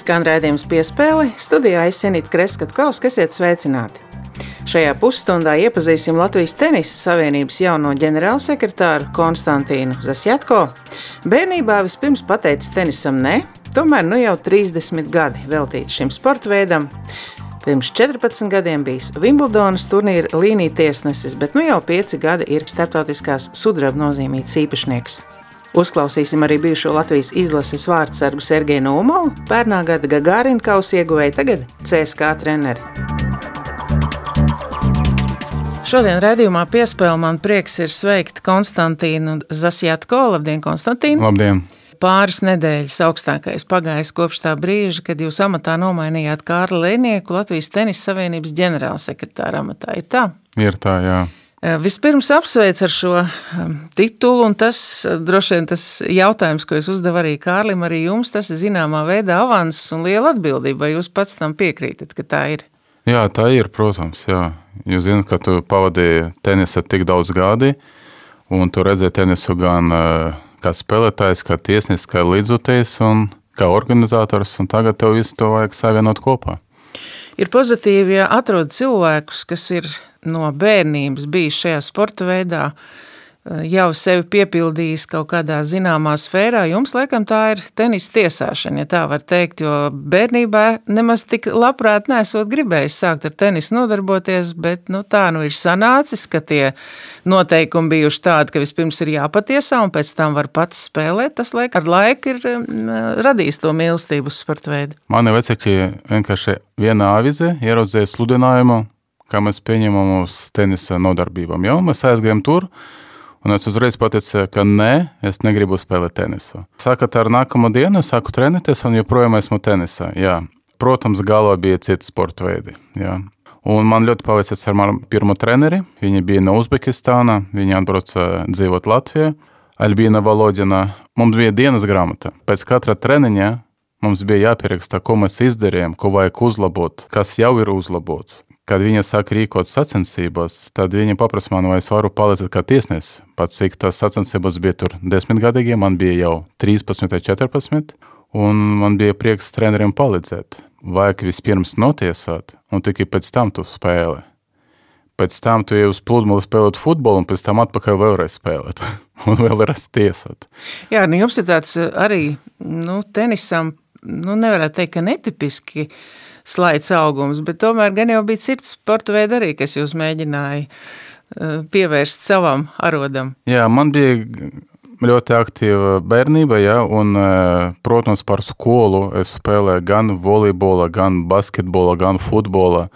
Skan raidījums piespēle, studijā Isenita Kreskavs, kas iet sveicināti. Šajā pusstundā iepazīsim Latvijas Tenisa Savienības jauno ģenerālsekretāru Konstantīnu Zasjatko. Bērnībā vispirms pateicis tenisam nē, tomēr nu jau 30 gadi veltīti šim sporta veidam. Pirms 14 gadiem bijis Wimbledonas turnīra līnija tiesnesis, bet nu jau 5 gadi ir starptautiskās sudraba nozīmīts īpašnieks. Uzklausīsim arī bijušo Latvijas izlases vārdsargu Sergeju Nomovu, pērnā gada Gagārina kausa ieguvēju, tagad CSK treneri. Šodien redzējumā piespēlē man prieks ir sveikt Konstantīnu Zasjatko. Labdien, Konstantīna! Labdien! Pāris nedēļas augstākais pagājis kopš tā brīža, kad jūs amatā nomainījāt Kārli Lēnieku Latvijas Tenisa Savienības ģenerālsekretāra amatā. Ir tā? Ir tā, jā. Eh, vispirms apsveicu ar šo ehm, titulu, un tas eh, droši vien tas jautājums, ko es uzdevu arī Kārlim, arī jums, tas ir zināmā veidā avanss un liela atbildība. Vai jūs pats tam piekrītat, ka tā ir? Jā, tā ir, protams. Jā. Jūs zināt, ka tu pavadīji tenisa tik daudz gadi, un tu redzēji tenisu gan eh, kā spēlētājs, kā tiesnesis, kā līdzjutējs un kā organizators, un tagad tev visu to vajag savienot kopā. Ir pozitīvi, ja atrod cilvēkus, kas ir no bērnības bijis šajā sporta veidā, jau sevi piepildījis kaut kādā zināmā sfērā. Jums, laikam, tā ir tenisa tiesāšana, ja tā var teikt, jo bērnībā nemaz tik labprāt nesot gribējis sākt ar tenisu nodarboties, bet nu, tā nu ir sanācis, ka tie noteikumi bijuši tādi, ka vispirms ir jāpatiesā un pēc tam var pats spēlēt. Tas laik, ar laiku ir um, radījis to mīlestību uz sporta veidu. Mani vecāki vienkārši vienā avizē ieraudzīja sludinājumu, kā mēs pieņemam uz tenisa nodarbībām. Jau mēs aizgājām tur, Un es uzreiz pateicu, ka nē, es negribu spēlēt tenisu. Sakat, ar nākamo dienu sāku trenēties, un joprojām esmu tenisā. Jā. Protams, galvā bija citi sporta veidi. Jā. Un man ļoti paveicās ar manu pirmo treneri. Viņa bija no Uzbekistāna, viņa atbrauca dzīvot Latvijā. Albīna Valodina. Mums bija dienas grāmata. Pēc katra treniņa mums bija jāpieraksta, ko mēs izdarījām, ko vajag uzlabot, kas jau ir uzlabots kad viņa sāk rīkot sacensības, tad viņa paprasa man, vai es varu palīdzēt kā tiesnesis. Pats cik tas sacensības bija tur desmitgadīgiem, man bija jau 13 vai 14, un man bija prieks treneriem palīdzēt. Vajag vispirms notiesāt, un tikai pēc tam tu spēlē. Pēc tam tu ej uz pludmali spēlēt futbolu, un pēc tam atpakaļ vēlreiz spēlēt, un vēlreiz tiesāt. Jā, nu jums ir tāds arī, nu, tenisam, nu, nevarētu teikt, ka netipiski uh, slaids augums, bet tomēr gan jau bija cits sporta veidi arī, kas jūs mēģināja eh, pievērst savam arodam. Jā, man bija ļoti aktīva bērnība, ja, un, eh, protams, par skolu es spēlēju gan volejbola, gan basketbola, gan futbola.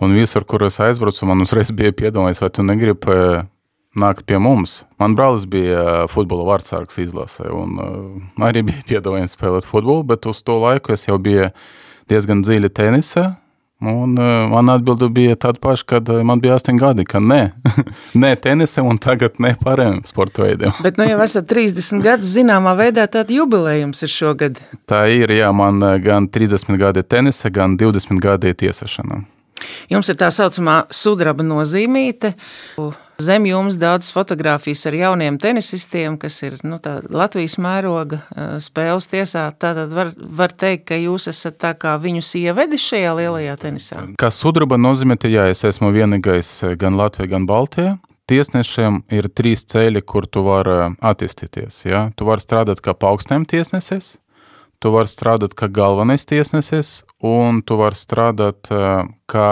Un visur, kur es aizbraucu, man uzreiz bija piedāvājums, vai tu negribi eh, nākt pie mums. Man brālis bija futbola vārdsargs izlasē, un arī bija piedāvājums spēlēt futbolu, bet uz to laiku es jau biju diezgan dziļi tenisā. Un uh, man atbilde bija tāda paša, kad uh, man bija 8 gadi, ka nē, nē tenisam un tagad ne pārējiem sporta veidiem. Bet nu jau esat 30 gadus zināmā veidā tāda jubilējums ir šogad. Tā ir, jā, man gan 30 gadi tenisa, gan 20 gadi tiesāšana. Jums ir tā saucamā sudraba nozīmīte. Zem jums daudzas fotogrāfijas ar jauniem tenisistiem, kas ir nu, Latvijas mēroga spēles tiesā. Tātad var, var teikt, ka jūs esat tā kā viņus ievedis šajā lielajā tenisā. Kā sudraba nozīmē, ja es esmu vienīgais gan Latvijā, gan Baltijā. Tiesnešiem ir trīs ceļi, kur tu vari attīstīties. Ja? Tu vari strādāt kā paaugstinājuma tiesnesis, tu vari strādāt kā galvenais tiesnesis, un tu vari strādāt kā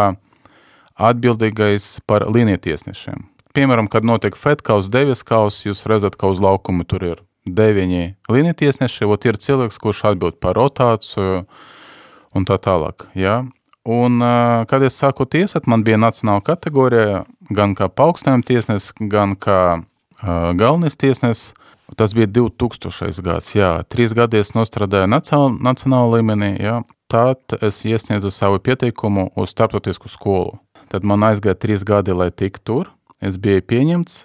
atbildīgais par līniju tiesnešiem piemēram, kad notiek fetkaus, devies kaus, jūs redzat, ka uz laukuma tur ir deviņi līnijtiesneši, ot ir cilvēks, kurš atbild par rotāciju un tā tālāk. Ja? Un, kad es sāku tiesāt, man bija nacionāla kategorija, gan kā paaugstinājuma tiesnesis, gan kā uh, galvenais tiesnesis. Tas bija 2000. gads, jā, trīs gadi es nostrādāju nacionālā līmenī, jā. Tad es iesniedzu savu pieteikumu uz starptautisku skolu. Tad man aizgāja trīs gadi, lai tiktu tur es biju pieņemts.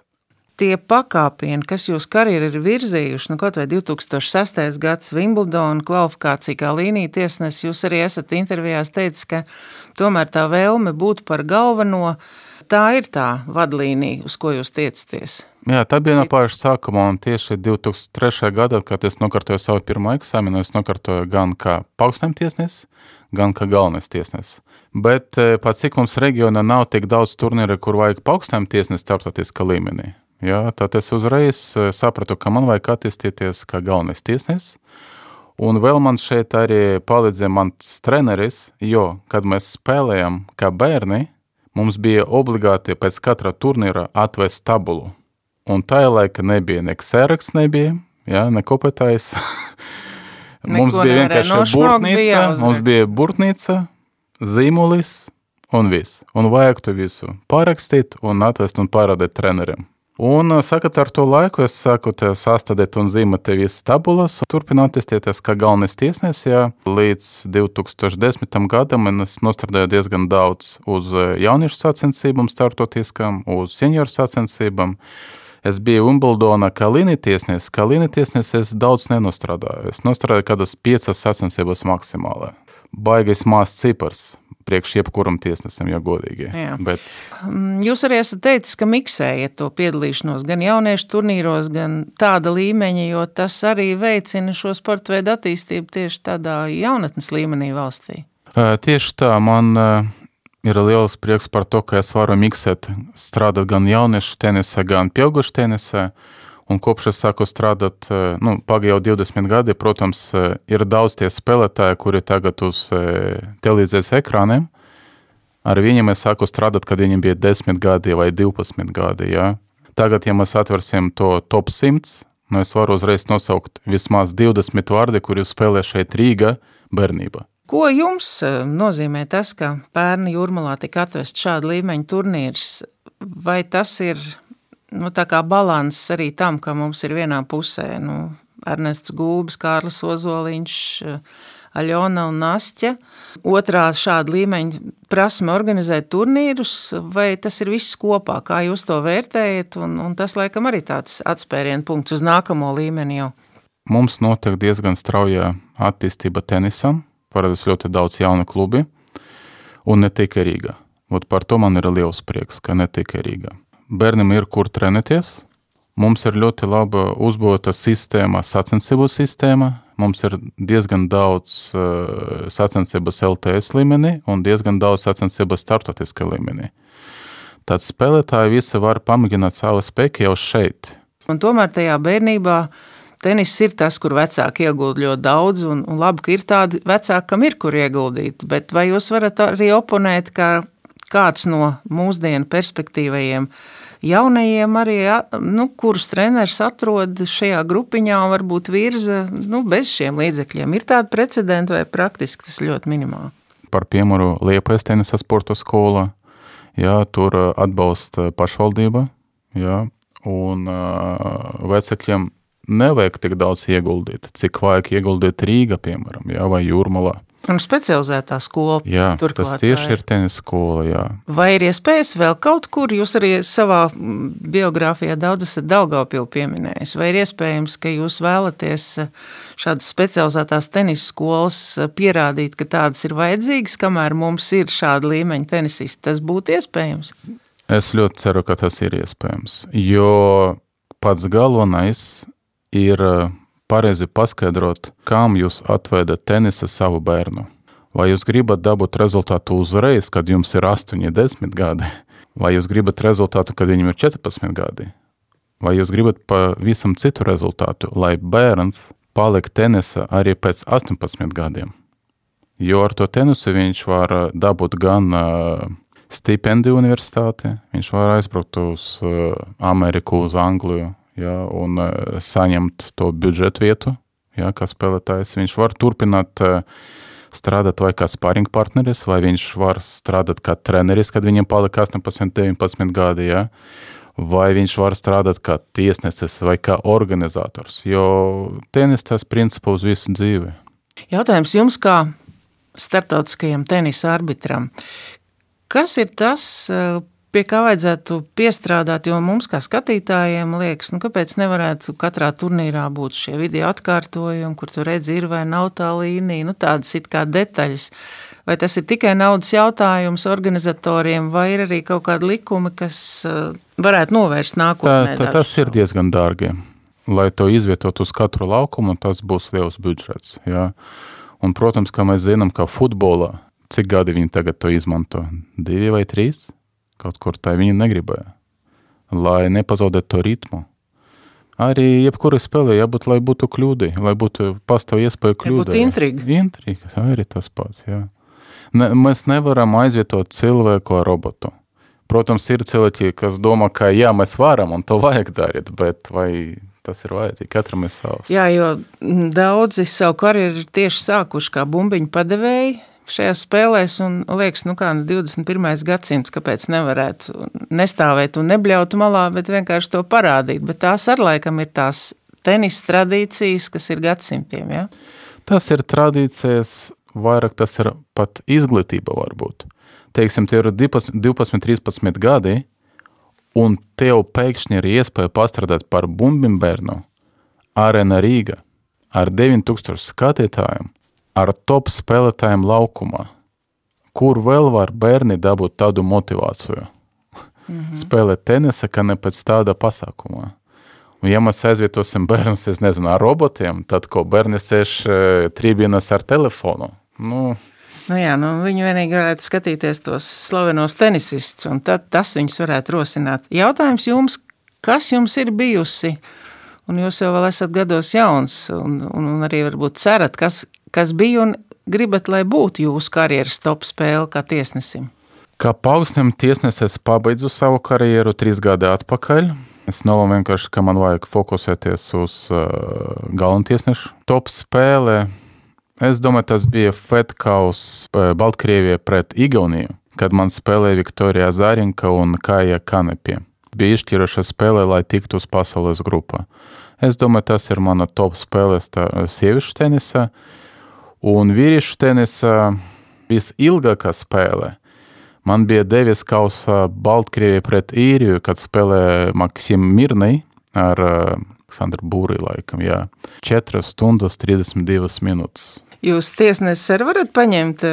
Tie pakāpieni, kas jūs karjeru ir virzījuši, nu kaut vai 2006. gads Wimbledona kvalifikācija kā līnija tiesnesis, jūs arī esat intervijās teicis, ka tomēr tā vēlme būt par galveno, tā ir tā vadlīnija, uz ko jūs tiecaties. Jā, tā bija no paša sākuma, tieši 2003. gadā, kad es nokārtoju savu pirmo eksāmenu, es nokārtoju gan kā paaugstinājuma tiesnesis, gan kā galvenais tiesnesis. Bet eh, pat cik mums reģionā nav tik daudz turnīru, kur vajag paaugstinājuma tiesnesi starptautiskā līmenī, jā, tad es uzreiz eh, sapratu, ka man vajag attīstīties kā galvenais tiesnesis. Un vēl man šeit arī palīdzēja mans treneris, jo, kad mēs spēlējam kā bērni, mums bija obligāti pēc katra turnīra atvest tabulu Un tajā laikā nebija ne ksēraks, nebija, jā, ne kopētājs. mums bija vienkārši burtnīca, mums bija burtnīca, zīmulis un viss. Un vajag to visu parakstīt un atvest un parādīt treneriem. Un, sakat, ar to laiku es sāku sastādīt un zīmēt visas tabulas, turpināt attīstīties kā galvenais tiesnesis. Ja, līdz 2010. gadam es nostrādāju diezgan daudz uz jauniešu sacensībām, startotiskām, uz senioru sacensībām. Es biju Wimbledonā kā līnija tiesnesis. Kā līnija tiesnesis es daudz nenostrādāju. Es nostrādāju kādas piecas sacensības maksimāli. Baigais mākslinieks cipars. Priekš jebkuram tiesnesim, ja godīgi. Jā. Bet... Mm, jūs arī esat teicis, ka miksējat to piedalīšanos gan jauniešu turnīros, gan tāda līmeņa, jo tas arī veicina šo sporta veidu attīstību tieši tādā jaunatnes līmenī valstī. Tieši tā, man ir liels prieks par to, ka es varu miksēt, strādāt gan jauniešu tenisā, gan pieaugušu tenisā. Un kopš es sāku strādāt, nu, pagāja jau 20 gadi, protams, ir daudz tie spēlētāji, kuri tagad uz televīzijas ekrāniem. Ar viņiem es sāku strādāt, kad viņiem bija 10 gadi vai 12 gadi. Ja? Tagad, ja mēs atversim to top 100, nu es varu uzreiz nosaukt vismaz 20 vārdi, kuri spēlē šeit Rīga bērnībā. Ko jums eh, nozīmē tas, ka pērni jūrmalā tika atvest šāda līmeņa turnīrs? Vai tas ir nu, balanss arī tam, ka mums ir vienā pusē nu, Ernests Gūbs, Kārlis Ozoliņš, eh, Aļona un Nastja. Otrā šāda līmeņa prasme organizēt turnīrus, vai tas ir viss kopā, kā jūs to vērtējat, un, un tas laikam arī tāds atspērienu punkts uz nākamo līmeni jau. Mums notiek diezgan strauja attīstība tenisam, parādās ļoti daudz jaunu klubi, un ne tikai Rīgā. Ot par to man ir liels prieks, ka ne tikai Rīgā. Bērnam ir kur trenēties. Mums ir ļoti laba uzbūvēta sistēma, sacensību sistēma. Mums ir diezgan daudz uh, sacensības LTS līmenī un diezgan daudz sacensības startautiskā līmenī. Tad spēlētāji visi var pamēģināt savu spēku jau šeit. Un tomēr tajā bērnībā uh, Tenis ir tas, kur vecāki iegūst ļoti daudz, un, un labi, ka ir tādi vecāki, kam ir kur ieguldīt. Bet vai jūs varat arī oponēt, ka kāds no mūsdienu perspektīvajiem jaunajiem arī, nu, kurus treneris atrod šajā grupiņā un varbūt virza nu, bez šiem līdzekļiem? Ir tāda precedenta vai praktiski tas ļoti minimāli? Par piemēru Liepais tenisa sporta skola, jā, tur atbalsta pašvaldība, jā, un vecākiem nevajag tik daudz ieguldīt, cik vajag ieguldīt Rīga, piemēram, jā, vai Jūrmalā. Un specializētā skola. Jā, turklāt, tas tieši ir tenis skola. Jā. Vai ir iespējas vēl kaut kur, jūs arī savā biogrāfijā daudz esat Daugaupili pieminējis, vai ir iespējams, ka jūs vēlaties eh, šādas specializētās tenis skolas eh, pierādīt, ka tādas ir vajadzīgas, kamēr mums ir šāda līmeņa tenisisti, tas būtu iespējams? Es ļoti ceru, ka tas ir iespējams, jo pats galvenais ir eh, pareizi paskaidrot, kam jūs atvedat tenisa savu bērnu. Vai jūs gribat dabūt rezultātu uzreiz, kad jums ir 8, 10 gadi, vai jūs gribat rezultātu, kad viņam ir 14 gadi, vai jūs gribat pavisam citu rezultātu, lai bērns paliek tenisa arī pēc 18 gadiem. Jo ar to tenisu viņš var eh, dabūt gan uh, stipendiju universitāti, viņš var aizbraukt uz uh, Ameriku, uz Angliju, ja, un uh, saņemt to budžetu vietu, ja, kā spēlētājs. Viņš var turpināt uh, strādāt vai kā sparring partneris, vai viņš var strādāt kā treneris, kad viņam palika 18, 19 gadi. Ja. Vai viņš var strādāt kā tiesnesis vai kā organizators, jo tenis tas principā uz visu dzīvi. Jautājums jums kā starptautiskajam tenisa arbitram. Kas ir tas, pie kā vajadzētu piestrādāt, jo mums, kā skatītājiem, liekas, nu, kāpēc nevarētu katrā turnīrā būt šie video atkārtojumi, kur tu redzi, ir vai nav tā līnija, nu, tādas it kā detaļas. Vai tas ir tikai naudas jautājums organizatoriem, vai ir arī kaut kādi likumi, kas uh, varētu novērst nākotnē? Tā, tā, tas ir diezgan dārgi. Lai to izvietot uz katru laukumu, tas būs liels budžets. Jā. Un, protams, kā mēs zinām, ka futbolā, cik gadi viņi tagad to izmanto? Divi vai trīs? Kaut kur tā viņi negribēja. Lai nepazaudētu to ritmu. Arī jebkurai spēlē jābūt, lai būtu kļūdai, lai būtu pastāv iespēja kļūdai. Būtu intriga. Intriga, tā ir tas pats, jā. Ne, mēs nevaram aizvietot cilvēku ar robotu. Protams, ir cilvēki, kas domā, ka jā, mēs varam un to vajag darīt, bet vai tas ir vajadzīgi? Katram ir savs. Jā, jo daudzi savu karjeru tieši sākuši kā bumbiņu padevēji, šajās spēlēs, un liekas, nu kā 21. Nu, gadsimts, kāpēc nevarētu nestāvēt un nebļaut malā, bet vienkārši to parādīt. Bet tās ar laikam ir tās tenisa tradīcijas, kas ir gadsimtiem. Ja? Tas ir tradīcijas, vairāk tas ir pat izglītība varbūt. Teiksim, tie ir 12, 13 gadi, un tev pēkšņi ir iespēja pastrādāt par bumbim-bērnu Arena Rīga ar 9000 skatītājiem ar top spēlētājiem laukumā. Kur vēl var bērni dabūt tādu motivāciju? Mm -hmm. Spēlēt tenisa, ka ne pēc tāda pasākumā. Un, ja mēs aizvietosim bērnus, es nezinu, ar robotiem, tad ko bērni sēž e, trībienas ar telefonu. Nu, Nu jā, nu viņi vienīgi varētu skatīties tos slavenos tenisistus, un tad tas viņus varētu rosināt. Jautājums jums, kas jums ir bijusi, un jūs jau vēl esat gados jauns, un, un, un arī varbūt cerat, kas, kas bija un gribat, lai būtu jūsu karjeras top spēle kā tiesnesim? Kā paustam tiesnesis es pabeidzu savu karjeru trīs gadi atpakaļ. Es nolēmu vienkārši, ka man vajag fokusēties uz uh, galveno tiesnešu top spēli. Es domāju, tas bija Fetkaus uh, Baltkrievijā pret Igauniju, kad man spēlēja Viktorija Zārinka un Kāja Kanepie. Bija izšķiroša spēle, lai tiktu uz pasaules grupā. Es domāju, tas ir mana top spēle sieviešu tenisā. Un vīriešu tenisa visilgākā spēle man bija devies kausa Baltkrievija pret īriju, kad spēlēja Maksim Mirnai ar Aleksandru Būrī laikam, jā. 4 stundas 32 minūtes. Jūs tiesnesis arī varat paņemt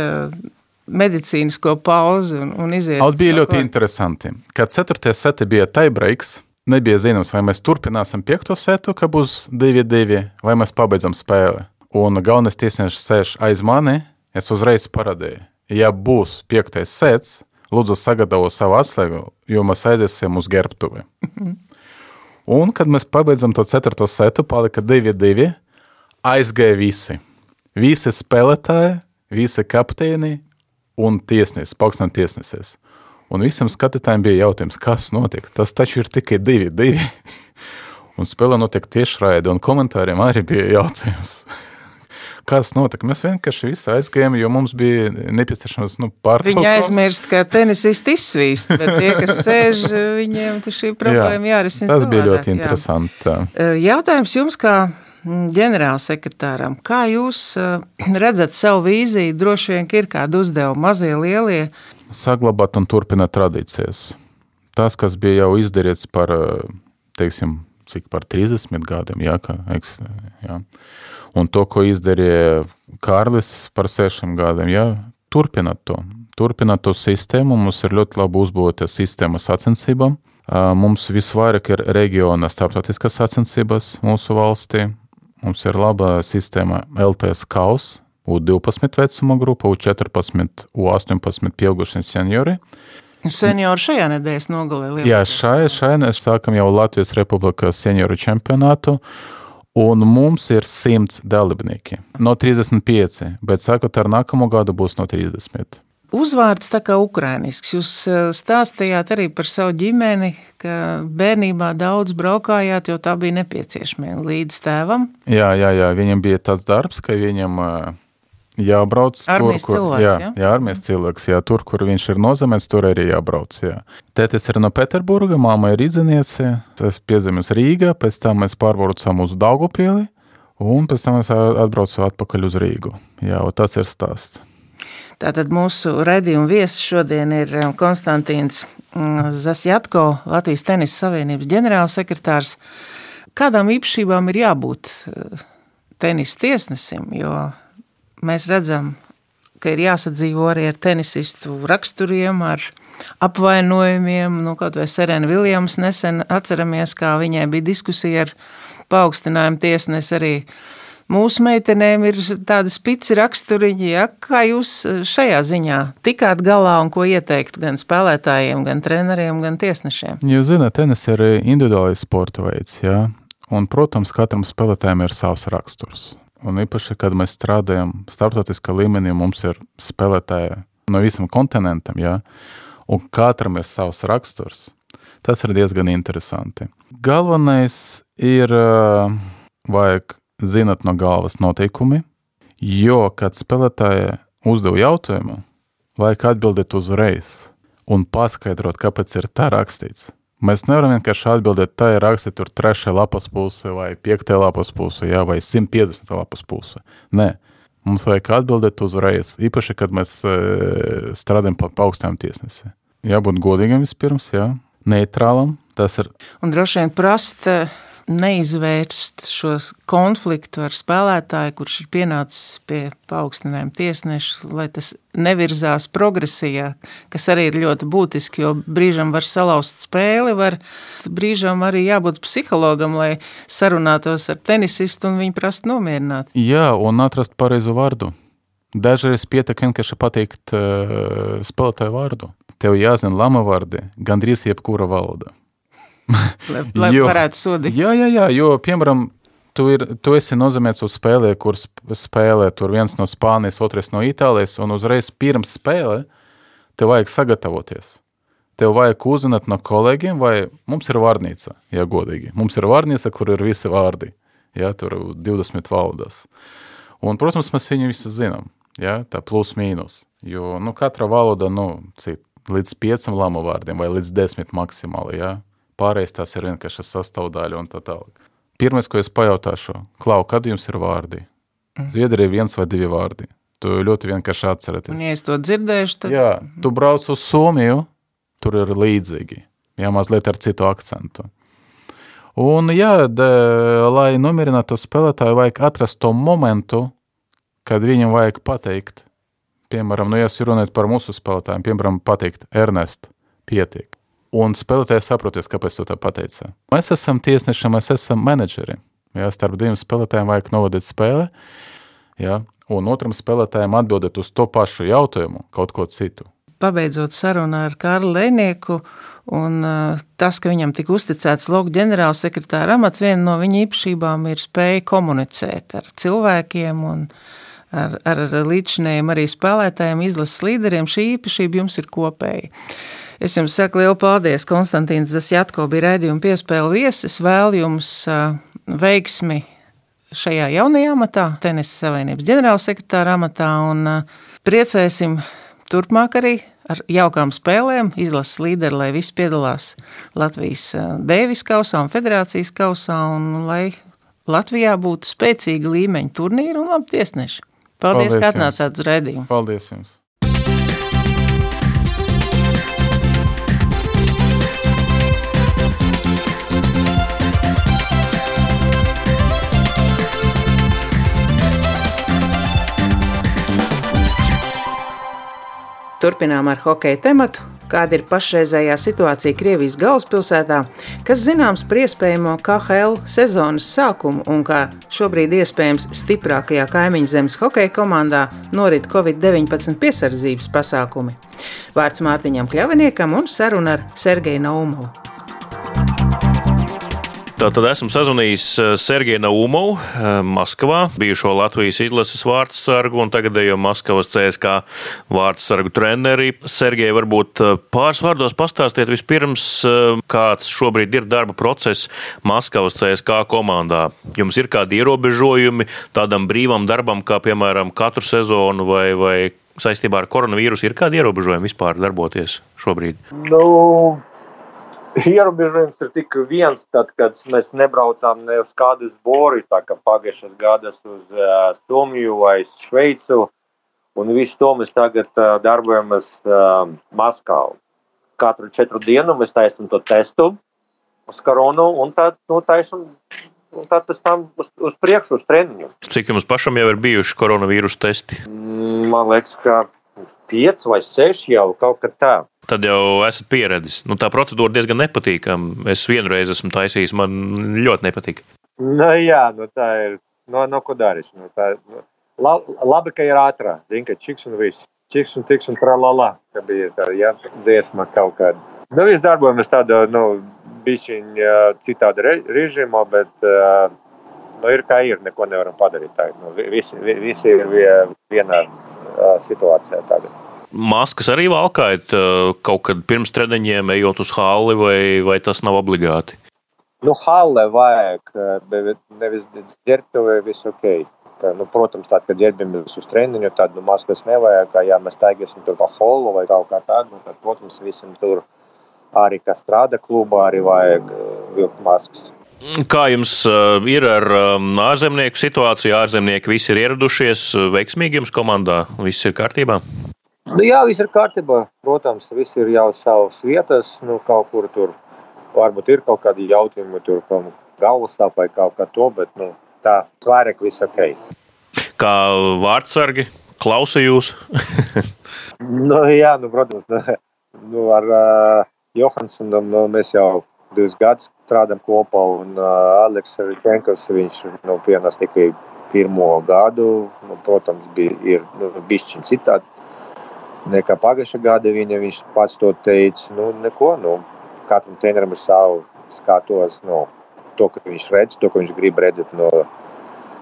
medicīnisko pauzi un, un iziet. Alt bija ļoti interesanti. Kad 4. seti bija tiebreaks, nebija zināms, vai mēs turpināsim 5. setu, ka būs 2-2, vai mēs pabeidzam spēli un galvenais tiesnesis sēž aiz mani, es uzreiz parādīju, ja būs piektais sets, lūdzu sagatavo savu atslēgu, jo mēs aiziesim uz gerbtuvi. un, kad mēs pabeidzam to ceturto setu, palika 2-2, aizgāja visi. Visi spēlētāji, visi kapteini un tiesnesis, paukstināt tiesnesis. Un visam skatītājiem bija jautājums, kas notiek? Tas taču ir tikai 2-2. un spēlē notiek tiešraidi, un komentāriem arī bija jautājums. kas notika. Mēs vienkārši visi aizgājām, jo mums bija nepieciešams nu, pārtraukums. Viņi aizmirst, ka tenisisti izsvīst, bet tie, kas sēž, viņiem šī problēma jā, jārisina. Tas bija ļoti interesanti. Jā. Jautājums jums kā ģenerālsekretāram, kā jūs redzat savu vīziju, droši vien ir kāda uzdevuma mazie, lielie? Saglabāt un turpināt tradīcijas. Tas, kas bija jau izdarīts par, teiksim, cik par 30 gadiem, jā, ka, jā. Un to, ko izdarīja Kārlis par sešiem gadiem, ja, turpināt to. Turpināt to sistēmu, mums ir ļoti labi uzbūvēta sistēma sacensībām. Mums visvairāk ir reģiona starptautiskas sacensības mūsu valstī. Mums ir laba sistēma LTS kaus, U12 vecuma grupa, U14, U18 pieaugušie seniori. Seniori šajā nedēļas nogalē. Jā, šai, šai mēs sākam jau Latvijas Republikas senioru čempionātu. Un mums ir 100 dalībnieki no 35, bet sakot, ar nākamo gadu būs no 30. Uzvārds tā kā ukrānisks. Jūs eh, stāstījāt arī par savu ģimeni, ka bērnībā daudz braukājāt, jo tā bija nepieciešama līdz tēvam. Jā, jā, jā, viņam bija tāds darbs, ka viņam uh, jābrauc. Armijas tur, kur, cilvēks, jā, jā? jā, armijas cilvēks, jā, tur, kur viņš ir nozemēts, tur arī jābrauc, jā. Tētis ir no Peterburga, māma ir idzeniece, es piezemies Rīgā, pēc tam mēs pārbraucam uz Daugopieli, un pēc tam es atbraucu atpakaļ uz Rīgu. Jā, tas ir stāsts. Tātad mūsu redzījuma viesis šodien ir um, Konstantīns mm, Zasjatko, Latvijas Tenisa Savienības ģenerālsekretārs. Kādām īpašībām ir jābūt uh, tenisa tiesnesim, jo mēs redzam, ka ir jāsadzīvo arī ar tenisistu raksturiem, ar apvainojumiem. Nu, kaut vai Serena Viljams nesen atceramies, kā viņai bija diskusija ar paaugstinājumu tiesnesi arī. Mūsu meitenēm ir tādi spici raksturiņi, ja? kā jūs šajā ziņā tikāt galā un ko ieteiktu gan spēlētājiem, gan treneriem, gan tiesnešiem? Jūs zināt, tenis ir individuālais sporta veids, ja? un, protams, katram spēlētājam ir savs raksturs. Un īpaši, kad mēs strādājam starptautiskā līmenī, mums ir spēlētāji no visam kontinentam, ja? un katram ir savs raksturs. Tas ir diezgan interesanti. Galvenais ir, vajag zināt no galvas noteikumi, jo, kad spēlētāji uzdev jautājumu, vajag atbildēt uzreiz un paskaidrot, kāpēc ir tā rakstīts. Mēs nevaram vienkārši atbildēt, tā ir rakstīts tur trešajā lapas pusē, vai piektajā lapas pusē, jā, vai 150 lapas pusē. Nē, mums vajag atbildēt uzreiz, īpaši, kad mēs e, strādājam pa augstām tiesnesi. Jābūt godīgam vispirms, jā, neitrālam, tas ir. Un droši vien prast neizvērst šos konfliktu ar spēlētāju, kurš ir pienācis pie paaugstinājuma tiesneša, lai tas nevirzās progresijā, kas arī ir ļoti būtiski, jo brīžam var salauzt spēli, var brīžam arī jābūt psihologam, lai sarunātos ar tenisistu un viņu prast nomierināt. Jā, un atrast pareizu vārdu. Dažreiz pietiek vienkārši pateikt uh, spēlētāju vārdu. Tev jāzina lama vārdi, gandrīz jebkura valoda lai, lai jo, varētu sodīt. Jā, jā, jā, jo, piemēram, tu, ir, tu esi nozīmēts uz spēlē, kur spēlē tur viens no Spānijas, otrs no Itālijas, un uzreiz pirms spēle tev vajag sagatavoties. Tev vajag uzzināt no kolēģiem, vai mums ir vārnīca, ja godīgi. Mums ir vārnīca, kur ir visi vārdi, ja, tur 20 valodās. Un, protams, mēs viņu visu zinām, ja, tā plus mīnus. Jo, nu, katra valoda, nu, cik, līdz piecam lamu vārdiem vai līdz desmit maksimāli, ja, pārējais tās ir vienkārši sastāvdaļa un tā tālāk. Pirmais, ko es pajautāšu, Klau, kad jums ir vārdi? Mm. Zviedrija viens vai divi vārdi. Tu ļoti vienkārši atceraties. Un, ja es to dzirdēšu, tad... Jā, tu brauc uz Somiju, tur ir līdzīgi. Jā, mazliet ar citu akcentu. Un, jā, de, lai nomierinātu spēlētāju, vajag atrast to momentu, kad viņam vajag pateikt, piemēram, nu, ja jūs runājat par mūsu spēlētājiem, piemēram, pateikt, Ernest, pietiek. Un spēlētājs saproties, kāpēc to tā pateica. Mēs esam tiesneši, mēs esam menedžeri. Jā, starp diviem spēlētājiem vajag novadīt spēli, jā, un otram spēlētājam atbildēt uz to pašu jautājumu, kaut ko citu. Pabeidzot sarunu ar Kārlu Lēnieku, un uh, tas, ka viņam tika uzticēts logu ģenerālsekretāra amats, viena no viņa īpašībām ir spēja komunicēt ar cilvēkiem un ar, ar līdzinējiem arī spēlētājiem, izlases līderiem. Šī īpašība jums ir kopēja. Es jums saku lielu paldies, Konstantīns Zasjatko bija raidījuma piespēle viesis. Vēl jums veiksmi šajā jaunajā amatā, Tenisa Savienības ģenerālsekretāra amatā, un priecēsim turpmāk arī ar jaukām spēlēm, izlases līderi, lai visi piedalās Latvijas Dēvis kausā un federācijas kausā, un lai Latvijā būtu spēcīga līmeņa turnīra un labi tiesneši. Paldies, Paldies ka atnācāt uz redzējumu. Paldies jums! Turpinām ar hokeja tematu. Kāda ir pašreizējā situācija Krievijas galvaspilsētā, kas zināms par iespējamo KHL sezonas sākumu un kā šobrīd iespējams stiprākajā kaimiņu zemes hokeja komandā norit Covid-19 piesardzības pasākumi. Vārds Mārtiņam Kļaviniekam un saruna ar Sergeju Naumovu. Tātad esmu sazvanījis eh, Sergeju Naumovu eh, Maskavā, bijušo Latvijas izlases vārdsargu un tagadējo Maskavas CSK vārdsargu treneri. Sergeja, varbūt eh, pāris vārdos pastāstiet vispirms, kāds šobrīd ir darba process Maskavas CSK komandā. Jums ir kādi ierobežojumi tādam brīvam darbam, kā piemēram katru sezonu vai, vai saistībā ar koronavīrusu, ir kādi ierobežojumi vispār darboties šobrīd? No. Ierobežojums ir tikai viens, tad, kad mēs nebraucām ne uz kādu zboru, tā kā pagājušas gadas uz uh, Somiju vai Šveicu, un visu to mēs tagad uh, darbojamies uh, Maskavā. Katru četru dienu mēs taisam to testu uz koronu, un tad nu, taisam un tad pēc tam uz, uz priekšu, uz treniņu. Cik jums pašam jau ir bijuši koronavīrus testi? Man liekas, ka pieci vai seši jau kaut kā tā. Tad jau esat pieredzējis. Nu, tā procedūra diezgan nepatīkama. Es vienreiz esmu taisījis, man ļoti nepatīk. Nu, jā, nu, tā ir. No, no ko darīs? Nu, tā, nu, la, labi, ka ir ātrā. Zini, ka čiks un viss. Čiks un tiks un tralala. Ka bija tā, jā, dziesma kaut kāda. Nu, viss darbojamies tādā, nu, bišķiņ citāda re, režīmā, bet uh, nu, ir kā ir, neko nevaram padarīt. Tā, nu, visi, visi ir vienā situācijā tagad. Maskas arī valkājat kaut kad pirms treniņiem, ejot uz halli, vai, vai tas nav obligāti? Nu, halle vajag, bet nevis ģērbtuvē viss ok. Tā, nu, protams, tad, kad ģērbamies uz treniņu, tad nu, maskas nevajag. Ja mēs staigāsim tur pa holu vai kaut kā tādu, nu, tad, protams, visam tur arī, kas strādā klubā, arī vajag vilkt maskas. Kā jums ir ar ārzemnieku situāciju? Ārzemnieki visi ir ieradušies veiksmīgi jums komandā? Viss ir kārtībā? Nu, jā, viss ir kārtībā. Protams, viss ir jau savas vietas, nu, kaut kur tur varbūt ir kaut kādi jautājumi, tur kaut galvas sāp vai kaut kā to, bet nu, tā svērek viss ok. Kā vārdsargi klausa jūs? nu, jā, nu, protams, nu, ar uh, Johansonu nu, mēs jau divus gadus strādājam kopā, un uh, Aleks Rikenkovs, viņš nu, pienas tikai pirmo gadu, nu, protams, bija nu, bišķiņ citādi nekā pagājušā gada viņa, viņš pats to teica, nu, neko, nu, katram trenerim ir savu skatos, no to, ko viņš redz, to, ko viņš grib redzēt no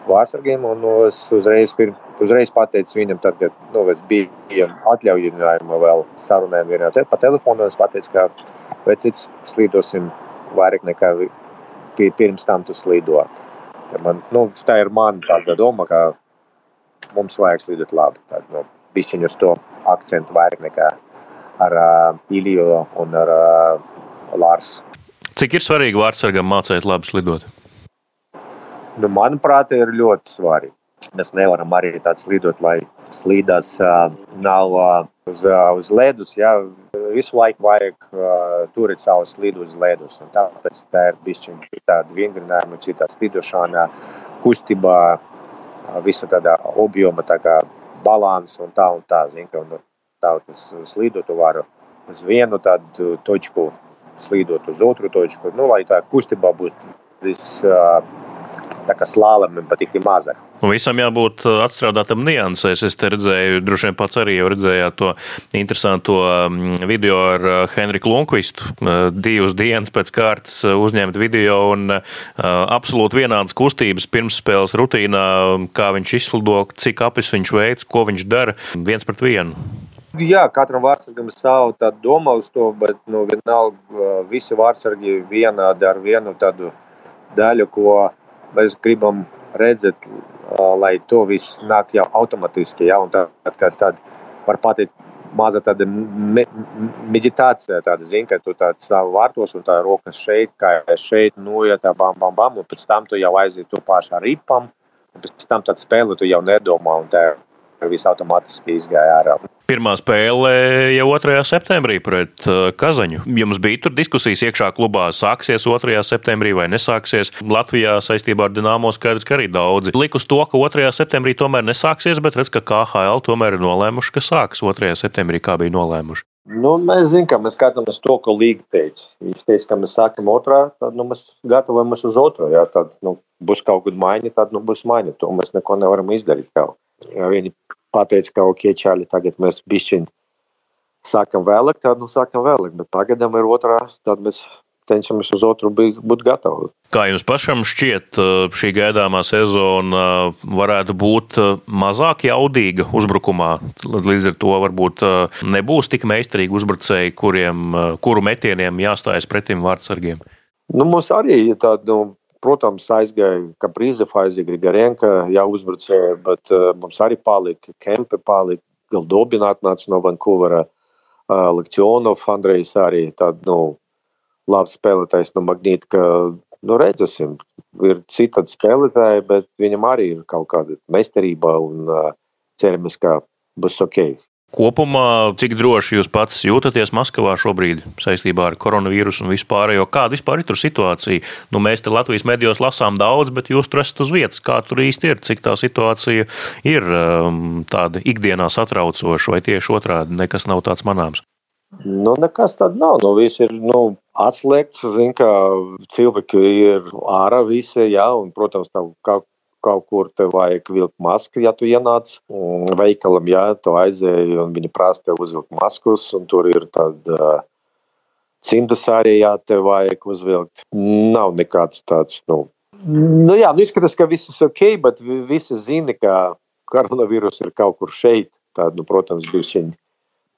vārsargiem. Un no, es uzreiz, pirm, uzreiz pateicu viņam, tad, kad nu, es biju atļaujinājumu vēl sarunēm vienā te, pa telefonu, es pateicu, ka vecits slīdosim vairāk nekā pirms tam tu slīdot. Tā, man, nu, tā ir mana doma, ka mums vajag slīdot labi. Tad, nu, bišķiņu uz to akcentu vairāk nekā ar uh, Iliju un ar uh, Lārsu. Cik ir svarīgi vārdsargam mācīt labi slidot? Nu, manuprāt, ir ļoti svarīgi. Mēs nevaram arī tāds lidot, lai slīdās uh, nav uh, uz, uh, uz ledus. Jā. Visu laiku vajag uh, turēt savus slidus uz ledus. Tāpēc tā ir bijusi tāda vingrinājuma, citā slidošanā, kustībā, uh, visa tāda objoma, tā kā balans un tā un tā. Zin, ka, un, tā tas slidot var uz vienu tādu točku slīdot uz otru točku, nu, lai tā kustībā būtu viss. Uh, kā slāpēm pat tik. Un visam jābūt atstrādātam niansēs. Es te redzēju, droši vien pats arī jau redzējāt to interesanto video ar Henriku Lunkvistu. Divas dienas pēc kārtas uzņemt video un absolūti vienādas kustības pirmsspēles rutīnā, kā viņš izslido, cik apis viņš veids, ko viņš dara viens pret vienu. Jā, katram vārdsargam ir sava doma uz to, bet nu, vienalga visi vārdsargi vienādi ar vienu tādu daļu, ko mēs gribam redzēt, lai to viss nāk jau automātiski. Ja? Tad, tad, tad var pateikt, maza tāda me, meditācija, tāda zina, ka tu tādu savu vārtos un tā rokas šeit, kā šeit, nu, ja tā bam, bam, bam, un pēc tam tu jau aiziet to pašu ripam, un pēc tam tādu spēli tu jau nedomā, un tā viss automātiski izgāja ārā. Pirmā spēle jau 2. septembrī pret uh, Kazaņu. Jums bija tur diskusijas iekšā klubā, sāksies 2. septembrī vai nesāksies. Latvijā saistībā ar Dienāmo skaidrs, ka arī daudzi lik uz to, ka 2. septembrī tomēr nesāksies, bet redz, ka KHL tomēr ir nolēmuši, ka sāks 2. septembrī, kā bija nolēmuši. Nu, mēs zinām, ka mēs skatāmies to, ko Līga teica. Viņš teica, ka mēs sākam otrā, tad nu, mēs gatavojamies uz otro. Jā, tad nu, būs kaut kāda maiņa, tad nu, būs maiņa. To mēs neko nevaram izdarīt. Kaut. Ja viņi pateica, ka ok, čāļi, tagad mēs bišķiņi sākam vēlāk, tad nu sākam vēlāk, bet pagaidām ir otrā, tad mēs cenšamies uz otru būt gatavi. Kā jums pašam šķiet, šī gaidāmā sezona varētu būt mazāk jaudīga uzbrukumā? Līdz ar to varbūt nebūs tik meistarīgi uzbrucēji, kuriem, kuru metieniem jāstājas pretim vārdsargiem. Nu, mums arī tāda nu, Protams, aizgāja Kaprīzef, aizgāja Grigarenka, jāuzbrucēja, bet uh, mums arī palika Kempe, palika Galdobina atnāca no Vankūvera, uh, Lekcionov, Andrejs arī tāda, nu, labs spēlētājs no Magnīta, ka, nu, redzēsim, ir citādi spēlētāji, bet viņam arī ir kaut kāda meistarība un uh, ceramies, ka būs ok. Kopumā, cik droši jūs pats jūtaties Maskavā šobrīd saistībā ar koronavīrusu un vispārējo? Kāda vispār ir tur situācija? Nu, mēs te Latvijas medijos lasām daudz, bet jūs tur esat uz vietas. Kā tur īsti ir? Cik tā situācija ir um, tāda ikdienā satraucoša vai tieši otrādi nekas nav tāds manāms? Nu, nekas tāds nav. Nu, viss ir nu, atslēgts. Zin, kā cilvēki ir ārā visi, jā, un, protams, tā kaut kaut kur te vajag vilkt masku, ja tu ienāc veikalam, jā, tu aizēji un viņi prasa tev uzvilkt maskus, un tur ir tad uh, cimdas arī, jā, te vajag uzvilkt. Nav nekāds tāds, nu, nu jā, nu izskatās, ka viss ir ok, bet visi zina, ka koronavīrus ir kaut kur šeit. Tad, nu, protams, šī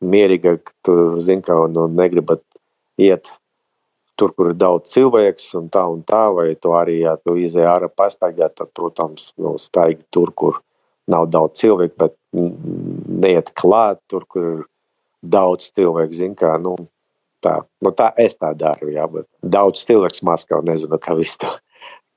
mierīgāk, tu zini, ka nu, negribat iet tur, kur ir daudz cilvēks, un tā un tā, vai tu arī, ja tu izēj ārā pastaigāt, tad, protams, nu, staigi tur, kur nav daudz cilvēku, bet neiet klāt tur, kur ir daudz cilvēku, zin kā, nu, tā, nu, tā es tā daru, jā, bet daudz cilvēks Maskavā, nezinu, kā viss to,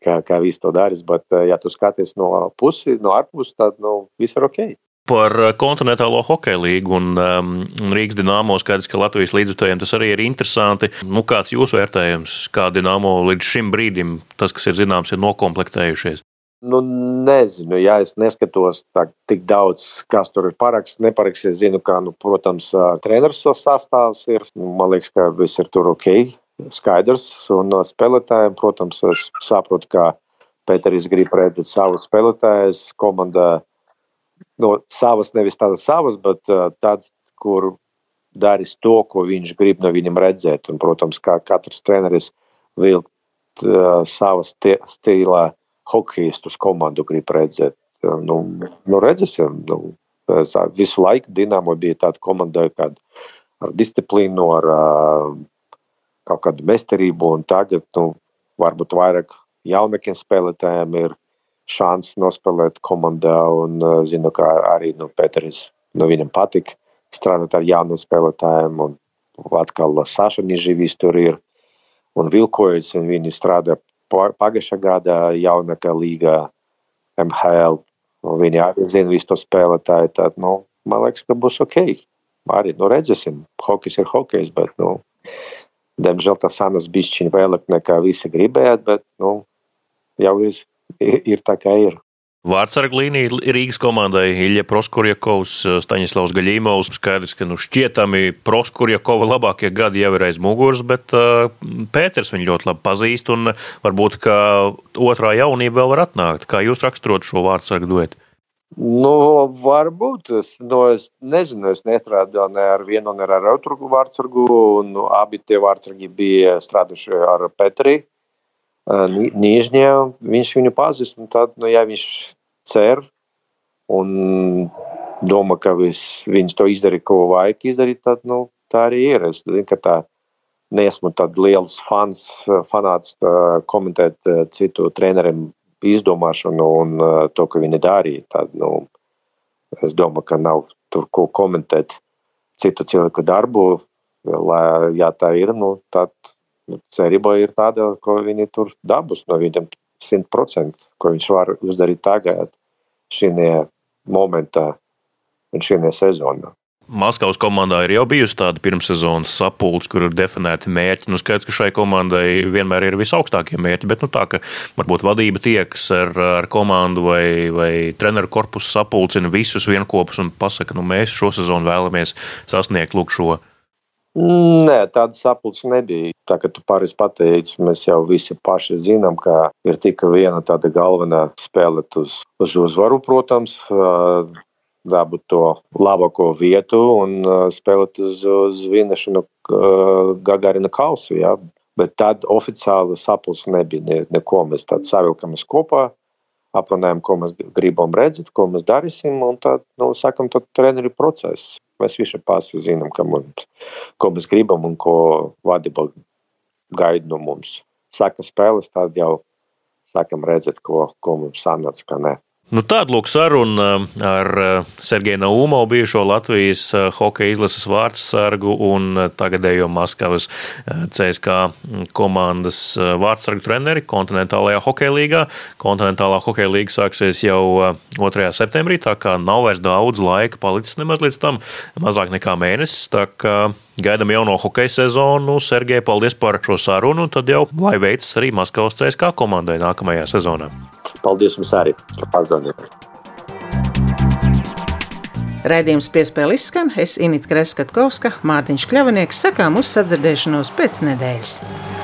kā, kā viss to darīs, bet, ja tu skaties no pusi, no ārpus, tad, nu, viss ir ok. Par eh, kontinentālo hokeja līgu un um, Rīgas dīnāmo skaidrs, ka Latvijas līdzjutējiem tas arī ir interesanti. Nu, kāds ir jūsu vērtējums, kā dīnāmo līdz šim brīdim, tas, kas ir zināms, ir nokomplektējušies? Nu, nezinu, ja es neskatos tā, tik daudz, kas tur ir paraksts, neparaksts. Es zinu, ka, nu, protams, treneris sastāvs ir. Nu, man liekas, ka viss ir tur ok, skaidrs. Un spēlētājiem, protams, es saprotu, ka Pēteris grib redzēt savu spēlētājus komandā no savas, nevis tādas savas, bet tāds, kur darīs to, ko viņš grib no viņam redzēt. Un, protams, kā katrs treneris vilkt uh, savas stīlā hokeistus komandu grib redzēt. Nu, nu redzēsim, nu, visu laiku Dinamo bija tāda komanda, kad ar disciplīnu, ar uh, kaut kādu mestarību, un tagad, nu, varbūt vairāk jaunakiem spēlētājiem ir šanss nospēlēt komandā. Un, uh, zinu, ka arī nu, Pēteris nu, viņam patīk strādāt ar jauniem spēlētājiem. Un atkal Saša Nižīvis tur ir un Vilkojas. Un viņi strādā pagājušā gada jaunākā līgā MHL. Un viņi arī zina visu to spēlētāju. Tad, nu, man liekas, ka būs ok. Arī nu, redzēsim, hokejs ir hokejs, bet, nu, diemžēl tas sanas bišķiņi vēlāk nekā visi gribējāt, bet, nu, jau ir ir tā, kā ir. Vārtsargu līnija Rīgas komandai Ilja Proskurjakovs, Staņislavs Gaļīmovs. Skaidrs, ka nu šķietami Proskurjakova labākie gadi jau ir aiz muguras, bet uh, Pēters viņu ļoti labi pazīst un varbūt, ka otrā jaunība vēl var atnākt. Kā jūs raksturot šo vārtsargu duetu? Nu, varbūt. Es, nu, es nezinu, es nestrādāju ne ar vienu, ne ar otru vārtsargu. Nu, abi tie vārtsargi bija strādājuši ar Petriju. Nīžņā viņš viņu pazīst. Tad, nu, ja viņš cer un domā, ka vis, viņš to izdarīja, ko vajag izdarīt, tad nu, tā arī ir. Es zinu, tā neesmu tāds liels fans, fanāts komentēt citu treneriem izdomāšanu un to, ko viņi darīja. Tad, nu, es domāju, ka nav tur ko komentēt citu cilvēku darbu. Lai, ja tā ir, nu, tad nu, cerība ir tāda, ko viņi tur dabūs no viņam 100%, ko viņš var uzdarīt tagad, šajā momentā un šajā sezonā. Maskavas komandā ir jau bijusi tāda pirmssezonas sapulce, kur ir definēti mērķi. Nu, skaidrs, ka šai komandai vienmēr ir visaugstākie mērķi, bet nu, tā, ka varbūt vadība tiekas ar, ar komandu vai, vai treneru korpusu sapulcina visus vienopus un pasaka, nu, mēs šo sezonu vēlamies sasniegt lūk šo Nē, tāda sapulce nebija. Tā kā tu pāris pateici, mēs jau visi paši zinām, ka ir tikai viena tāda galvenā spēlēt uz, uz uzvaru, protams, dabūt to labāko vietu un spēlēt uz, uz vinnešanu Gagarina kausu. Ja? Bet tad oficiāli sapulce nebija ne, neko. Mēs tad savilkamies kopā, aprunājam, ko mēs gribam redzēt, ko mēs darīsim, un tad, nu, sakam, tad treniņu process. Mēs visi pasi zinām, mums, ko mēs gribam un ko vadība gaida no mums. Saka spēles, tad jau sākam redzēt, ko, ko mums sanāca, ka ne. Nu, Tāda lūk saruna ar eh, Sergeju Naumovu, bijušo Latvijas eh, hokeja izlases vārdsargu un tagadējo Maskavas CSK komandas vārdsargu treneri kontinentālajā hokeja līgā. Kontinentālā hokeja līga sāksies jau 2. septembrī, tā kā nav vairs daudz laika palicis nemaz līdz tam, mazāk nekā mēnesis. Gaidām jauno hokeja sezonu. Sergei, paldies par šo sarunu, tad jau lai veicas arī Maskavas CSK komandai nākamajā sezonā. Paldies jums arī par pazvanību. Raidījums piespēle izskan, es Inita Kreskatkovska, Mārtiņš Kļavinieks, sakām uz sadzirdēšanos pēc nedēļas.